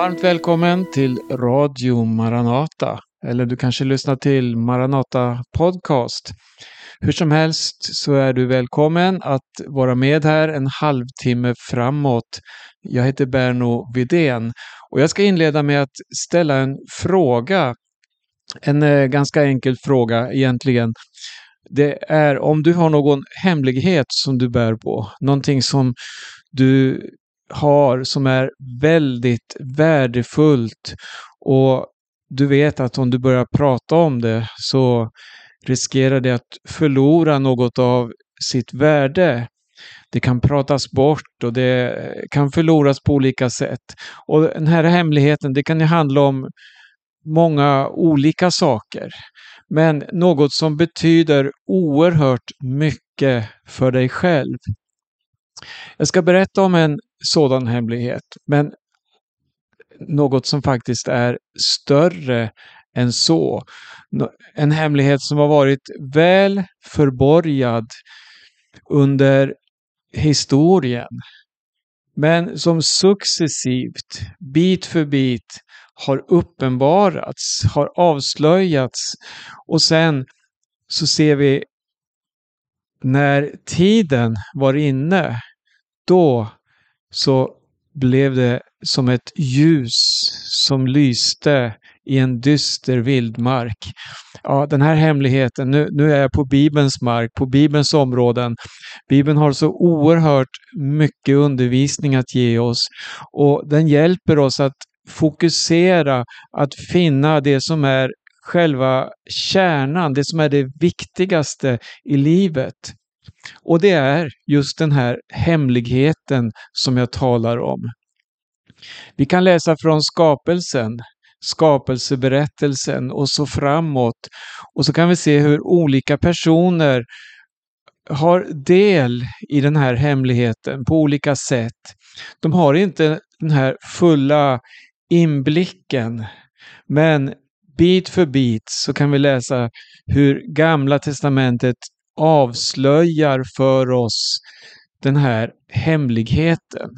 Varmt välkommen till Radio Maranata. Eller du kanske lyssnar till Maranata Podcast. Hur som helst så är du välkommen att vara med här en halvtimme framåt. Jag heter Berno Vidén och jag ska inleda med att ställa en fråga. En eh, ganska enkel fråga egentligen. Det är om du har någon hemlighet som du bär på, någonting som du har som är väldigt värdefullt och du vet att om du börjar prata om det så riskerar det att förlora något av sitt värde. Det kan pratas bort och det kan förloras på olika sätt. Och den här hemligheten, det kan ju handla om många olika saker. Men något som betyder oerhört mycket för dig själv. Jag ska berätta om en sådan hemlighet, men något som faktiskt är större än så. En hemlighet som har varit väl förborgad under historien. Men som successivt, bit för bit, har uppenbarats, har avslöjats och sen så ser vi när tiden var inne, då så blev det som ett ljus som lyste i en dyster vildmark. Ja, den här hemligheten, nu, nu är jag på Bibelns mark, på Bibelns områden. Bibeln har så oerhört mycket undervisning att ge oss och den hjälper oss att fokusera, att finna det som är själva kärnan, det som är det viktigaste i livet. Och det är just den här hemligheten som jag talar om. Vi kan läsa från skapelsen, skapelseberättelsen och så framåt. Och så kan vi se hur olika personer har del i den här hemligheten på olika sätt. De har inte den här fulla inblicken, men bit för bit så kan vi läsa hur Gamla testamentet avslöjar för oss den här hemligheten.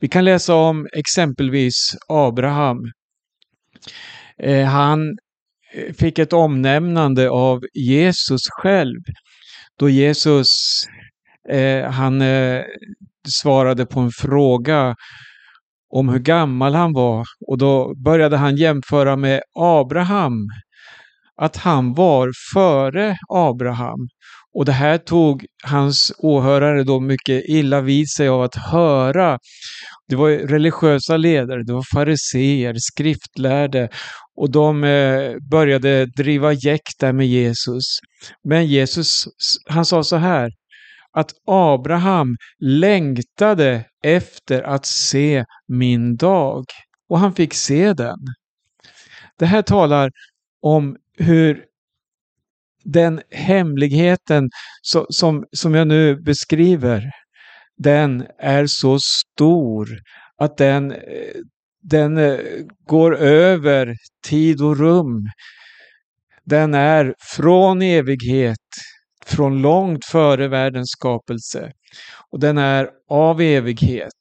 Vi kan läsa om exempelvis Abraham. Eh, han eh, fick ett omnämnande av Jesus själv då Jesus eh, han svarade på en fråga om hur gammal han var och då började han jämföra med Abraham. Att han var före Abraham. Och det här tog hans åhörare då mycket illa vid sig av att höra. Det var religiösa ledare, det var fariseer, skriftlärde och de eh, började driva jäkt där med Jesus. Men Jesus, han sa så här, att Abraham längtade efter att se min dag. Och han fick se den. Det här talar om hur den hemligheten så, som, som jag nu beskriver, den är så stor att den, den eh, går över tid och rum. Den är från evighet, från långt före världens skapelse. Och den är av evighet.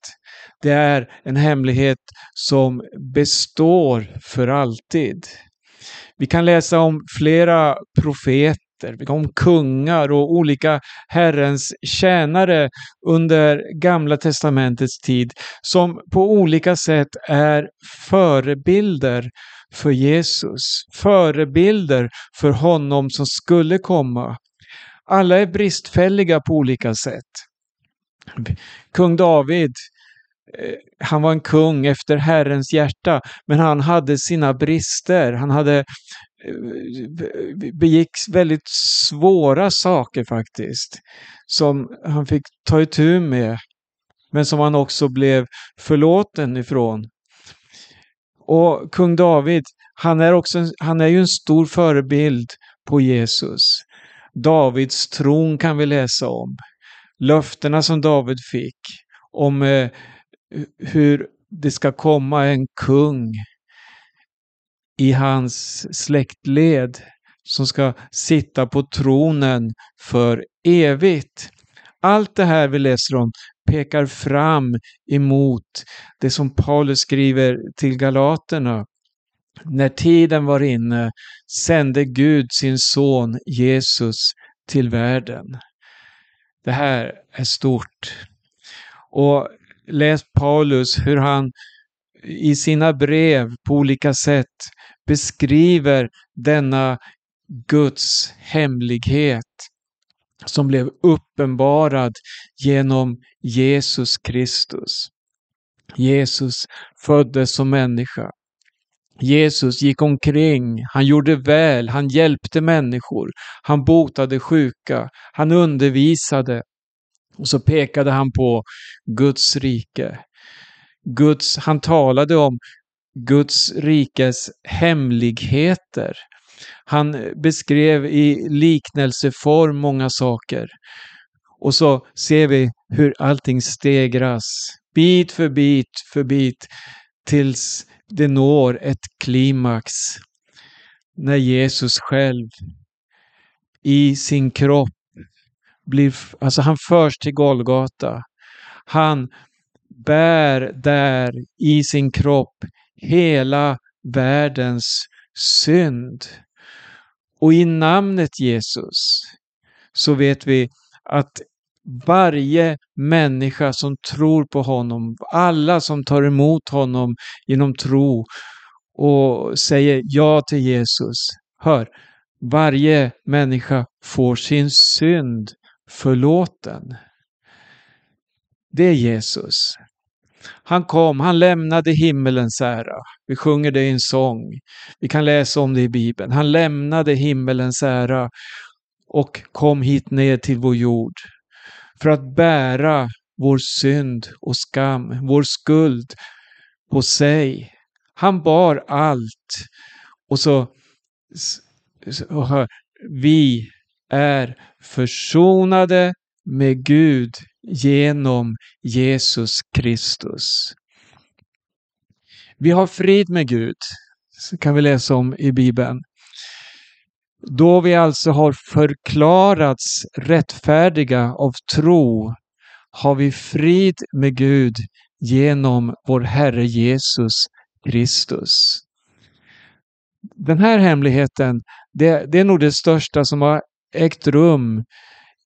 Det är en hemlighet som består för alltid. Vi kan läsa om flera profeter, om kungar och olika Herrens tjänare under Gamla testamentets tid som på olika sätt är förebilder för Jesus, förebilder för honom som skulle komma. Alla är bristfälliga på olika sätt. Kung David Eh, han var en kung efter Herrens hjärta, men han hade sina brister. Han hade eh, begick väldigt svåra saker faktiskt, som han fick ta itu med, men som han också blev förlåten ifrån. Och kung David, han är, också, han är ju en stor förebild på Jesus. Davids tron kan vi läsa om. Löftena som David fick om eh, hur det ska komma en kung i hans släktled som ska sitta på tronen för evigt. Allt det här vi läser om pekar fram emot det som Paulus skriver till galaterna. När tiden var inne sände Gud sin son Jesus till världen. Det här är stort. Och läs Paulus hur han i sina brev på olika sätt beskriver denna Guds hemlighet som blev uppenbarad genom Jesus Kristus. Jesus föddes som människa. Jesus gick omkring, han gjorde väl, han hjälpte människor, han botade sjuka, han undervisade. Och så pekade han på Guds rike. Guds, han talade om Guds rikes hemligheter. Han beskrev i liknelseform många saker. Och så ser vi hur allting stegras, bit för bit för bit, tills det når ett klimax. När Jesus själv i sin kropp blir, alltså han förs till Golgata. Han bär där i sin kropp hela världens synd. Och i namnet Jesus så vet vi att varje människa som tror på honom, alla som tar emot honom genom tro och säger ja till Jesus. Hör, varje människa får sin synd förlåten. Det är Jesus. Han kom, han lämnade himmelens ära. Vi sjunger det i en sång. Vi kan läsa om det i Bibeln. Han lämnade himmelens ära och kom hit ner till vår jord för att bära vår synd och skam, vår skuld på sig. Han bar allt. Och så, så vi är försonade med Gud genom Jesus Kristus. Vi har frid med Gud, kan vi läsa om i Bibeln. Då vi alltså har förklarats rättfärdiga av tro har vi frid med Gud genom vår Herre Jesus Kristus. Den här hemligheten, det, det är nog det största som har ägt rum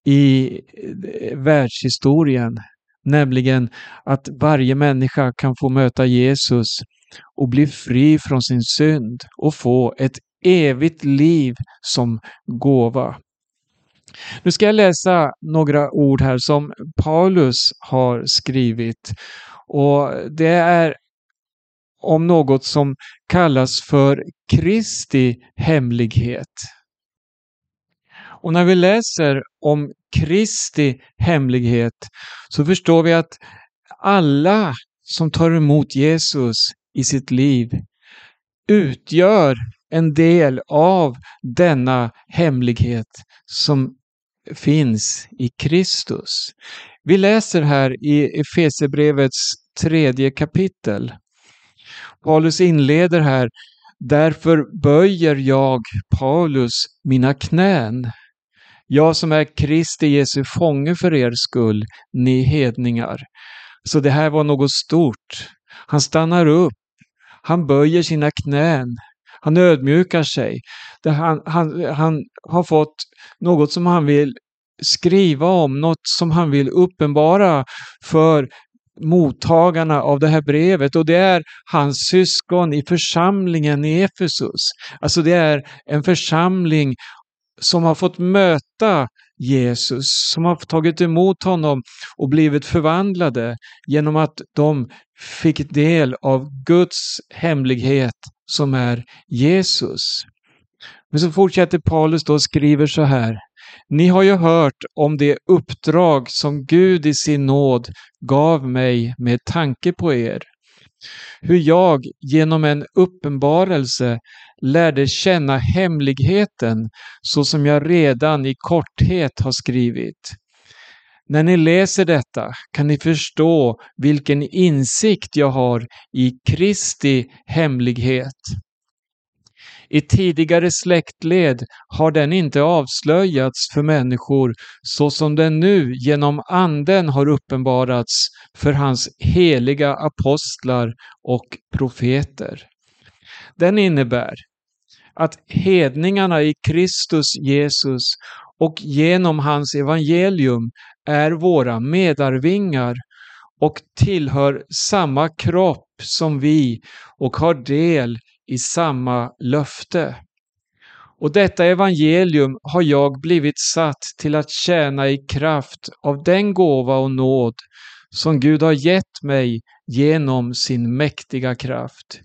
i eh, världshistorien. Nämligen att varje människa kan få möta Jesus och bli fri från sin synd och få ett evigt liv som gåva. Nu ska jag läsa några ord här som Paulus har skrivit. Och Det är om något som kallas för Kristi hemlighet. Och när vi läser om Kristi hemlighet så förstår vi att alla som tar emot Jesus i sitt liv utgör en del av denna hemlighet som finns i Kristus. Vi läser här i Efesebrevets tredje kapitel. Paulus inleder här Därför böjer jag, Paulus, mina knän. Jag som är Kristi Jesu fånge för er skull, ni hedningar. Så det här var något stort. Han stannar upp. Han böjer sina knän. Han ödmjukar sig. Han, han, han har fått något som han vill skriva om, något som han vill uppenbara för mottagarna av det här brevet och det är hans syskon i församlingen i Efesus. Alltså det är en församling som har fått möta Jesus, som har tagit emot honom och blivit förvandlade genom att de fick del av Guds hemlighet som är Jesus. Men så fortsätter Paulus då och skriver så här. Ni har ju hört om det uppdrag som Gud i sin nåd gav mig med tanke på er. Hur jag genom en uppenbarelse lärde känna hemligheten så som jag redan i korthet har skrivit. När ni läser detta kan ni förstå vilken insikt jag har i Kristi hemlighet. I tidigare släktled har den inte avslöjats för människor så som den nu genom Anden har uppenbarats för hans heliga apostlar och profeter. Den innebär att hedningarna i Kristus Jesus och genom hans evangelium är våra medarvingar och tillhör samma kropp som vi och har del i samma löfte. Och detta evangelium har jag blivit satt till att tjäna i kraft av den gåva och nåd som Gud har gett mig genom sin mäktiga kraft.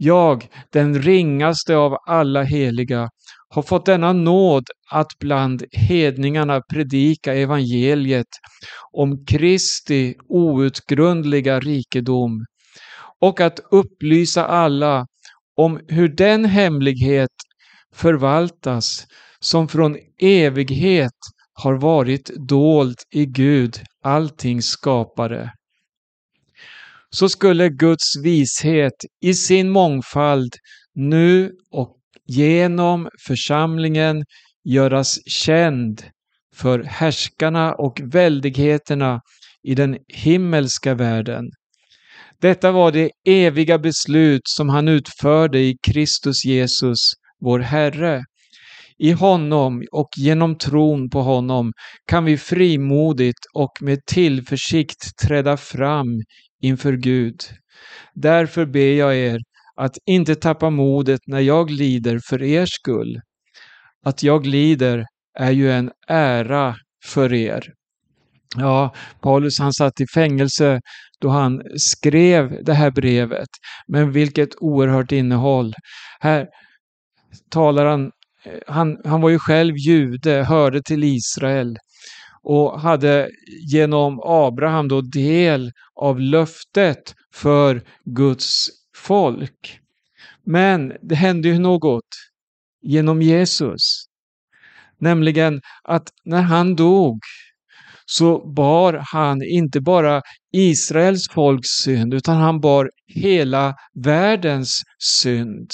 Jag, den ringaste av alla heliga, har fått denna nåd att bland hedningarna predika evangeliet om Kristi outgrundliga rikedom och att upplysa alla om hur den hemlighet förvaltas som från evighet har varit dold i Gud, alltings skapare. Så skulle Guds vishet i sin mångfald nu och genom församlingen göras känd för härskarna och väldigheterna i den himmelska världen. Detta var det eviga beslut som han utförde i Kristus Jesus, vår Herre. I honom och genom tron på honom kan vi frimodigt och med tillförsikt träda fram inför Gud. Därför ber jag er att inte tappa modet när jag lider för er skull. Att jag lider är ju en ära för er. Ja, Paulus han satt i fängelse då han skrev det här brevet. Men vilket oerhört innehåll. Här talar han, eh, han, han var ju själv jude, hörde till Israel och hade genom Abraham då del av löftet för Guds folk. Men det hände ju något genom Jesus. Nämligen att när han dog så bar han inte bara Israels folks synd utan han bar hela världens synd.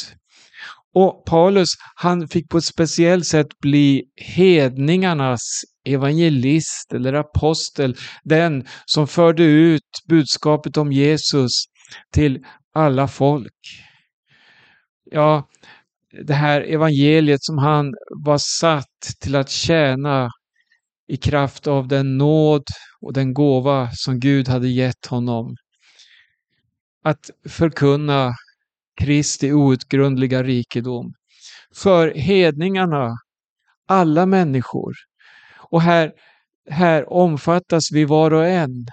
Och Paulus han fick på ett speciellt sätt bli hedningarnas evangelist eller apostel, den som förde ut budskapet om Jesus till alla folk. Ja, det här evangeliet som han var satt till att tjäna i kraft av den nåd och den gåva som Gud hade gett honom. Att förkunna Kristi outgrundliga rikedom. För hedningarna, alla människor. Och här, här omfattas vi var och en.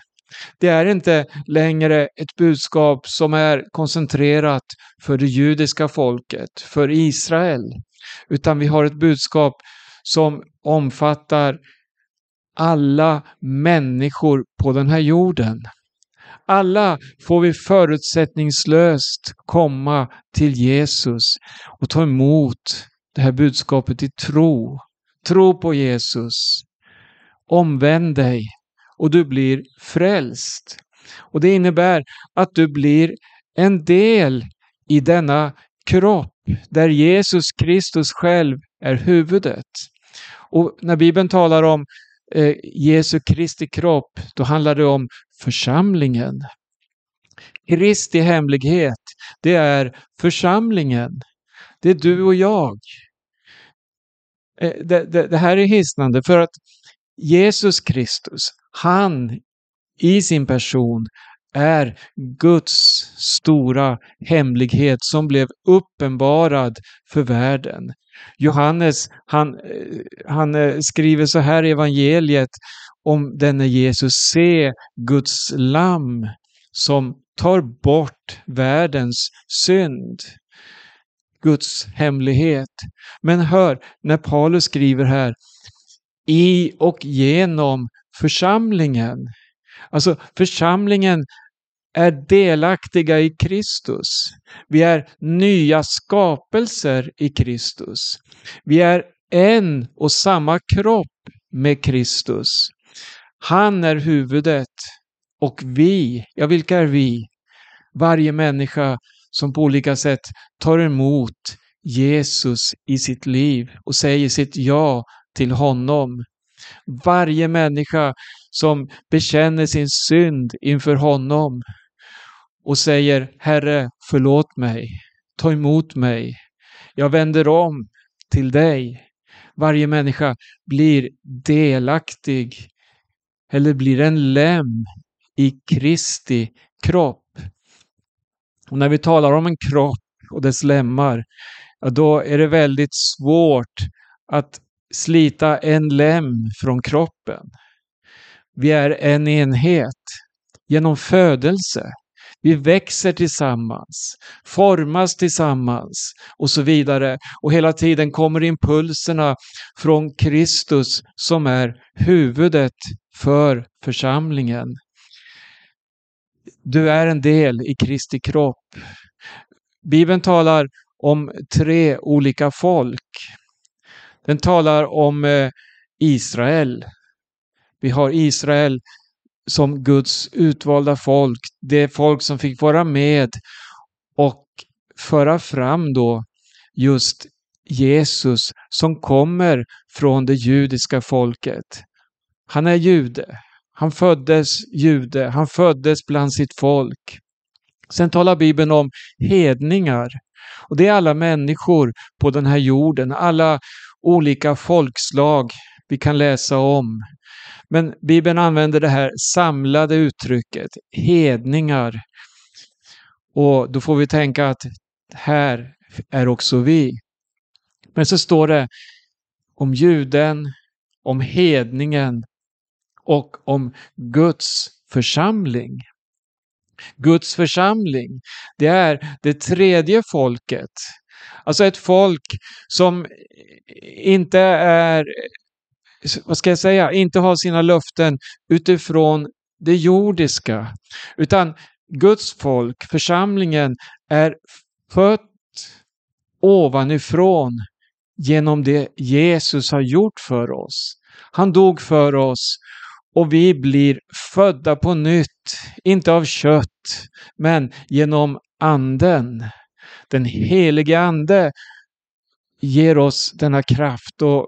Det är inte längre ett budskap som är koncentrerat för det judiska folket, för Israel, utan vi har ett budskap som omfattar alla människor på den här jorden. Alla får vi förutsättningslöst komma till Jesus och ta emot det här budskapet i tro. Tro på Jesus. Omvänd dig och du blir frälst. Och det innebär att du blir en del i denna kropp där Jesus Kristus själv är huvudet. Och när Bibeln talar om eh, Jesu Kristi kropp, då handlar det om församlingen. Kristi hemlighet, det är församlingen. Det är du och jag. Eh, det, det, det här är hisnande för att Jesus Kristus, han i sin person är Guds stora hemlighet som blev uppenbarad för världen. Johannes, han, eh, han eh, skriver så här i evangeliet om denne Jesus, se Guds lamm som tar bort världens synd. Guds hemlighet. Men hör, när Paulus skriver här, i och genom församlingen. Alltså församlingen är delaktiga i Kristus. Vi är nya skapelser i Kristus. Vi är en och samma kropp med Kristus. Han är huvudet och vi, ja vilka är vi? Varje människa som på olika sätt tar emot Jesus i sitt liv och säger sitt ja till honom. Varje människa som bekänner sin synd inför honom och säger Herre, förlåt mig, ta emot mig, jag vänder om till dig. Varje människa blir delaktig eller blir en lem i Kristi kropp. Och när vi talar om en kropp och dess lemmar, ja, då är det väldigt svårt att slita en lem från kroppen. Vi är en enhet genom födelse. Vi växer tillsammans, formas tillsammans och så vidare. Och hela tiden kommer impulserna från Kristus som är huvudet för församlingen. Du är en del i Kristi kropp. Bibeln talar om tre olika folk. Den talar om eh, Israel. Vi har Israel som Guds utvalda folk. Det folk som fick vara med och föra fram då just Jesus som kommer från det judiska folket. Han är jude. Han föddes jude. Han föddes bland sitt folk. Sen talar Bibeln om hedningar. Och det är alla människor på den här jorden, alla olika folkslag vi kan läsa om. Men Bibeln använder det här samlade uttrycket, hedningar. Och då får vi tänka att här är också vi. Men så står det om juden, om hedningen och om Guds församling. Guds församling, det är det tredje folket. Alltså ett folk som inte är, vad ska jag säga, inte har sina löften utifrån det jordiska. Utan Guds folk, församlingen, är fött ovanifrån genom det Jesus har gjort för oss. Han dog för oss och vi blir födda på nytt, inte av kött, men genom anden. Den helige ande ger oss denna kraft och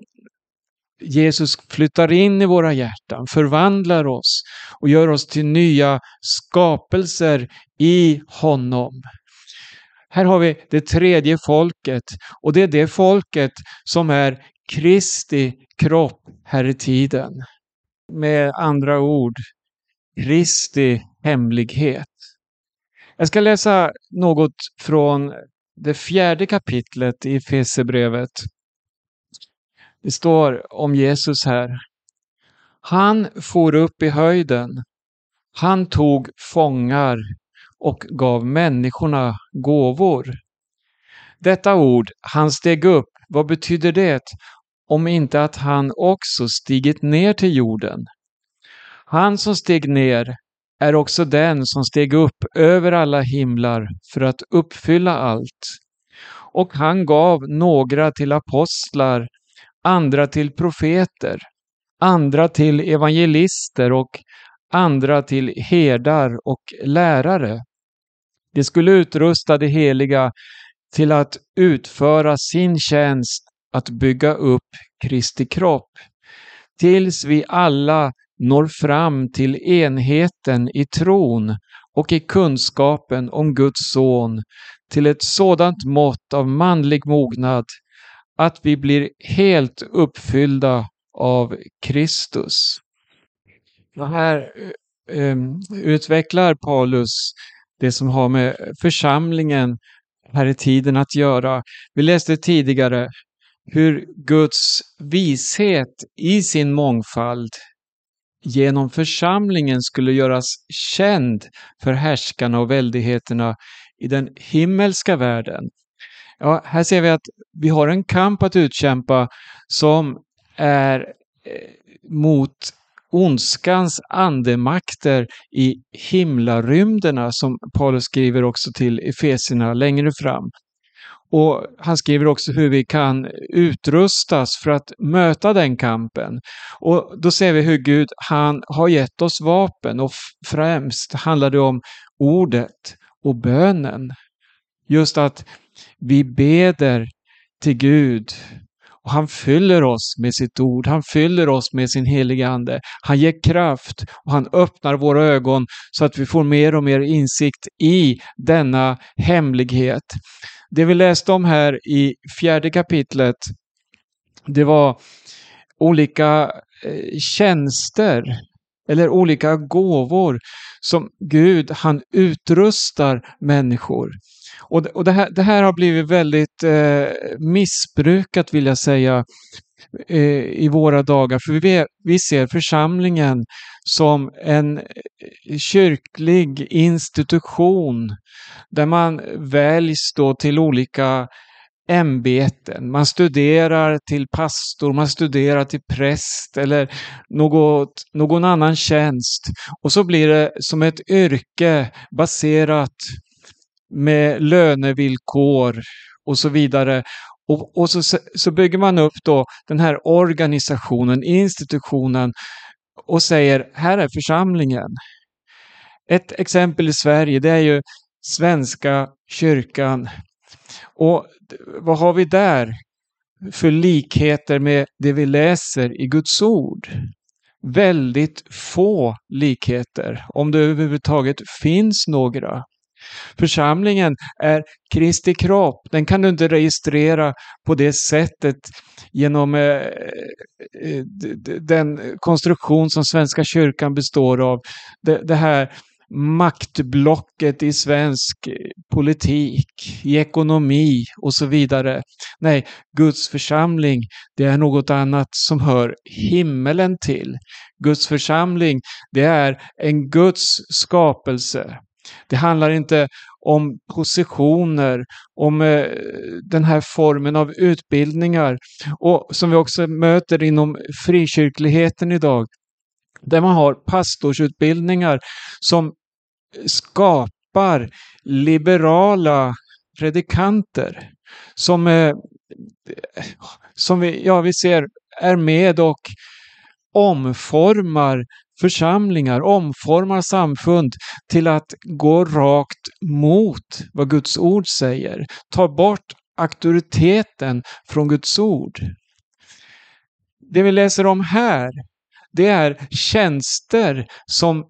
Jesus flyttar in i våra hjärtan, förvandlar oss och gör oss till nya skapelser i honom. Här har vi det tredje folket och det är det folket som är Kristi kropp här i tiden med andra ord Kristi hemlighet. Jag ska läsa något från det fjärde kapitlet i Efesierbrevet. Det står om Jesus här. Han for upp i höjden. Han tog fångar och gav människorna gåvor. Detta ord, han steg upp, vad betyder det? om inte att han också stigit ner till jorden. Han som steg ner är också den som steg upp över alla himlar för att uppfylla allt. Och han gav några till apostlar, andra till profeter, andra till evangelister och andra till herdar och lärare. De skulle utrusta de heliga till att utföra sin tjänst att bygga upp Kristi kropp tills vi alla når fram till enheten i tron och i kunskapen om Guds son till ett sådant mått av manlig mognad att vi blir helt uppfyllda av Kristus. Och här um, utvecklar Paulus det som har med församlingen här i tiden att göra. Vi läste tidigare hur Guds vishet i sin mångfald genom församlingen skulle göras känd för härskarna och väldigheterna i den himmelska världen. Ja, här ser vi att vi har en kamp att utkämpa som är eh, mot ondskans andemakter i himlarymderna som Paulus skriver också till Efesierna längre fram. Och han skriver också hur vi kan utrustas för att möta den kampen. Och då ser vi hur Gud, han har gett oss vapen och främst handlar det om ordet och bönen. Just att vi beder till Gud. Och han fyller oss med sitt ord, han fyller oss med sin heliga Ande. Han ger kraft och han öppnar våra ögon så att vi får mer och mer insikt i denna hemlighet. Det vi läste om här i fjärde kapitlet, det var olika eh, tjänster eller olika gåvor som Gud han utrustar människor. Och, och det, här, det här har blivit väldigt eh, missbrukat vill jag säga eh, i våra dagar. För vi, vi ser församlingen som en eh, kyrklig institution där man väljs då till olika ämbeten. Man studerar till pastor, man studerar till präst eller något, någon annan tjänst. Och så blir det som ett yrke baserat med lönevillkor och så vidare. Och, och så, så bygger man upp då den här organisationen, institutionen och säger här är församlingen. Ett exempel i Sverige det är ju Svenska kyrkan. Och vad har vi där för likheter med det vi läser i Guds ord? Väldigt få likheter, om det överhuvudtaget finns några. Församlingen är Kristi kropp. Den kan du inte registrera på det sättet genom eh, eh den konstruktion som Svenska kyrkan består av. Det, det här maktblocket i svensk politik, i ekonomi och så vidare. Nej, Guds församling, det är något annat som hör himmelen till. Guds församling, det är en Guds skapelse. Det handlar inte om positioner, om eh, den här formen av utbildningar och som vi också möter inom frikyrkligheten idag. Där man har pastorsutbildningar som skapar liberala predikanter som, eh, som vi, ja, vi ser är med och omformar församlingar, omformar samfund till att gå rakt mot vad Guds ord säger. Ta bort auktoriteten från Guds ord. Det vi läser om här, det är tjänster som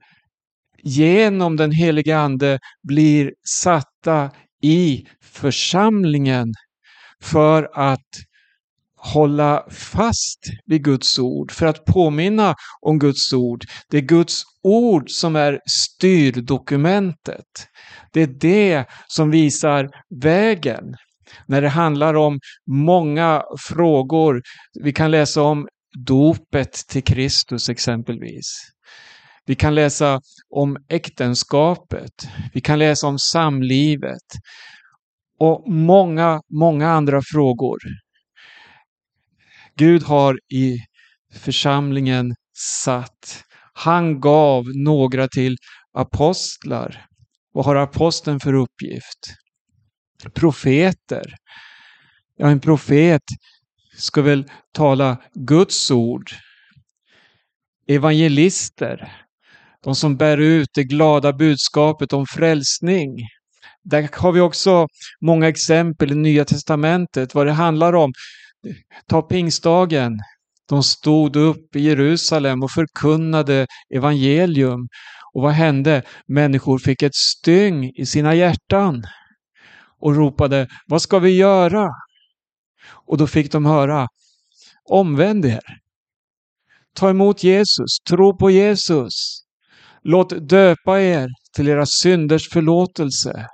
genom den helige Ande blir satta i församlingen för att hålla fast vid Guds ord, för att påminna om Guds ord. Det är Guds ord som är styrdokumentet. Det är det som visar vägen. När det handlar om många frågor, vi kan läsa om dopet till Kristus exempelvis. Vi kan läsa om äktenskapet. Vi kan läsa om samlivet. Och många, många andra frågor. Gud har i församlingen satt. Han gav några till apostlar. Vad har aposteln för uppgift? Profeter. Ja, en profet ska väl tala Guds ord. Evangelister. De som bär ut det glada budskapet om frälsning. Där har vi också många exempel i Nya Testamentet vad det handlar om. Ta pingstdagen. De stod upp i Jerusalem och förkunnade evangelium. Och vad hände? Människor fick ett styng i sina hjärtan och ropade Vad ska vi göra? Och då fick de höra Omvänd er. Ta emot Jesus, tro på Jesus. Låt döpa er till era synders förlåtelse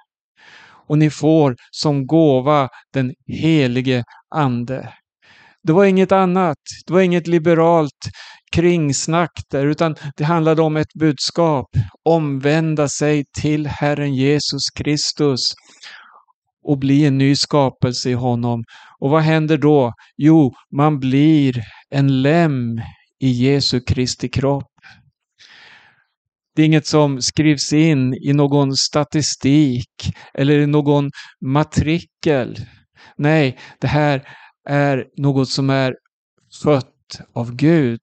och ni får som gåva den helige Ande. Det var inget annat, det var inget liberalt kringsnack där, utan det handlade om ett budskap. Omvända sig till Herren Jesus Kristus och bli en ny skapelse i honom. Och vad händer då? Jo, man blir en lem i Jesu Kristi kropp. Det är inget som skrivs in i någon statistik eller i någon matrikel. Nej, det här är något som är fött av Gud.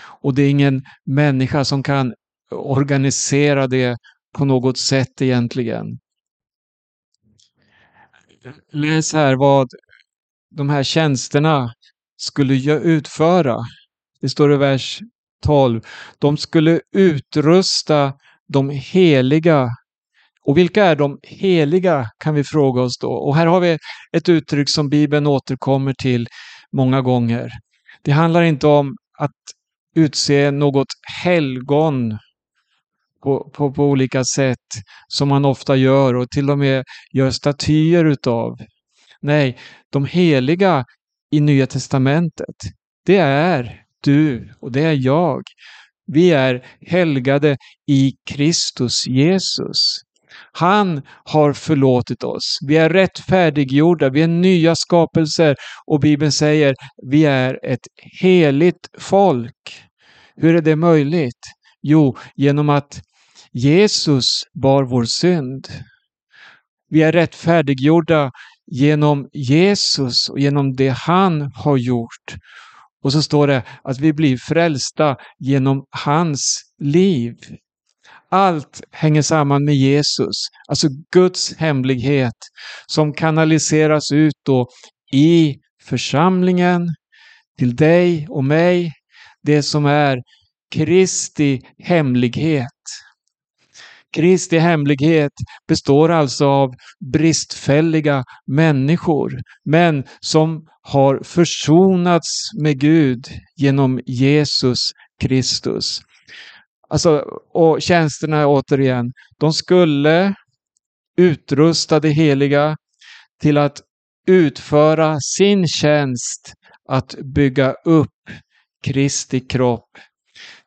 Och det är ingen människa som kan organisera det på något sätt egentligen. Läs här vad de här tjänsterna skulle utföra. Det står i vers 12. De skulle utrusta de heliga. Och vilka är de heliga kan vi fråga oss då. Och här har vi ett uttryck som Bibeln återkommer till många gånger. Det handlar inte om att utse något helgon på, på, på, olika sätt som man ofta gör och till och med gör statyer utav. Nej, de heliga i Nya Testamentet, det är du och det är jag. Vi är helgade i Kristus Jesus. Han har förlåtit oss. Vi är rättfärdiggjorda, vi är nya skapelser och Bibeln säger vi är ett heligt folk. Hur är det möjligt? Jo, genom att Jesus bar vår synd. Vi är rättfärdiggjorda genom Jesus och genom det han har gjort. Och så står det att vi blir frälsta genom hans liv. Allt hänger samman med Jesus, alltså Guds hemlighet som kanaliseras ut då i församlingen, till dig och mig, det som är Kristi hemlighet. Kristi hemlighet består alltså av bristfälliga människor, men som har försonats med Gud genom Jesus Kristus. Alltså, och tjänsterna återigen, de skulle utrusta det heliga till att utföra sin tjänst att bygga upp Kristi kropp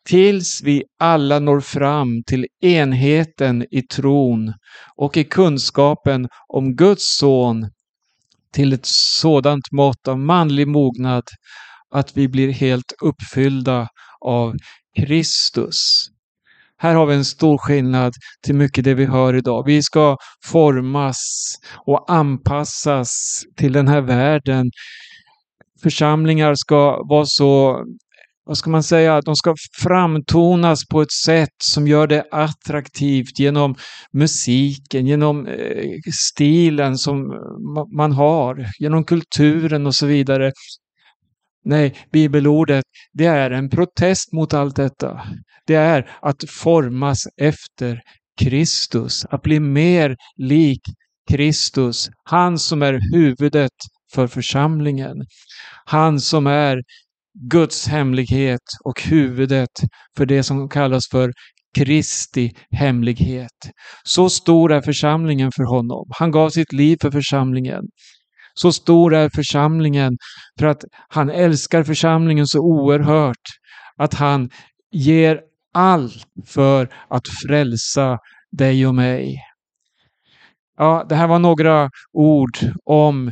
tills vi alla når fram till enheten i tron och i kunskapen om Guds son till ett sådant mått av manlig mognad att vi blir helt uppfyllda av Kristus. Här har vi en stor skillnad till mycket det vi hör idag. Vi ska formas och anpassas till den här världen. Församlingar ska vara så vad ska man säga, de ska framtonas på ett sätt som gör det attraktivt genom musiken, genom eh, stilen som eh, man har, genom kulturen och så vidare. Nej, bibelordet, det är en protest mot allt detta. Det är att formas efter Kristus, att bli mer lik Kristus, han som är huvudet för församlingen. Han som är Guds hemlighet och huvudet för det som kallas för Kristi hemlighet. Så stor är församlingen för honom. Han gav sitt liv för församlingen. Så stor är församlingen för att han älskar församlingen så oerhört att han ger allt för att frälsa dig och mig. Ja, det här var några ord om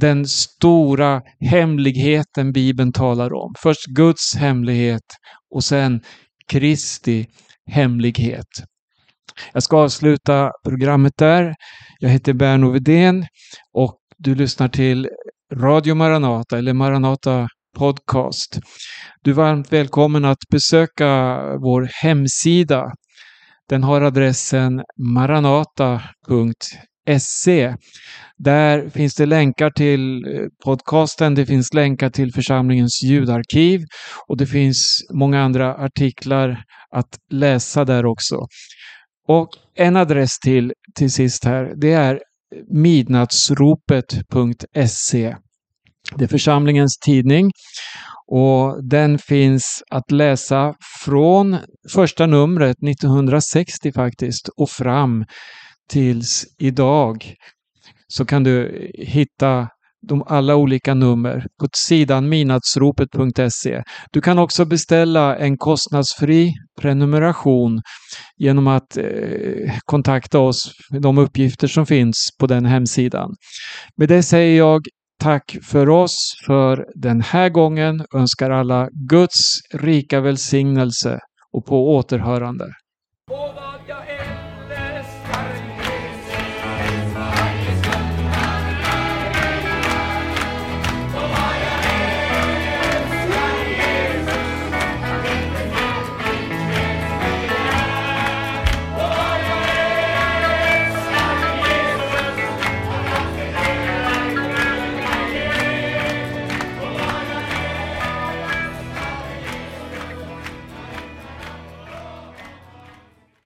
den stora hemligheten Bibeln talar om. Först Guds hemlighet och sen Kristi hemlighet. Jag ska avsluta programmet där. Jag heter Berno Vedén och du lyssnar till Radio Maranata eller Maranata Podcast. Du är varmt välkommen att besöka vår hemsida. Den har adressen maranata.se där finns det länkar till eh, podcasten, det finns länkar till församlingens ljudarkiv och det finns många andra artiklar att läsa där också. Och en adress till, till sist här, det är midnattsropet.se. Det är församlingens tidning och den finns att läsa från första numret 1960 faktiskt och fram tills idag så kan du hitta de alla olika nummer på sidan minatsropet.se. Du kan också beställa en kostnadsfri prenumeration genom att eh, kontakta oss med de uppgifter som finns på den hemsidan. Med det säger jag tack för oss för den här gången. Önskar alla Guds rika välsignelse och på återhörande.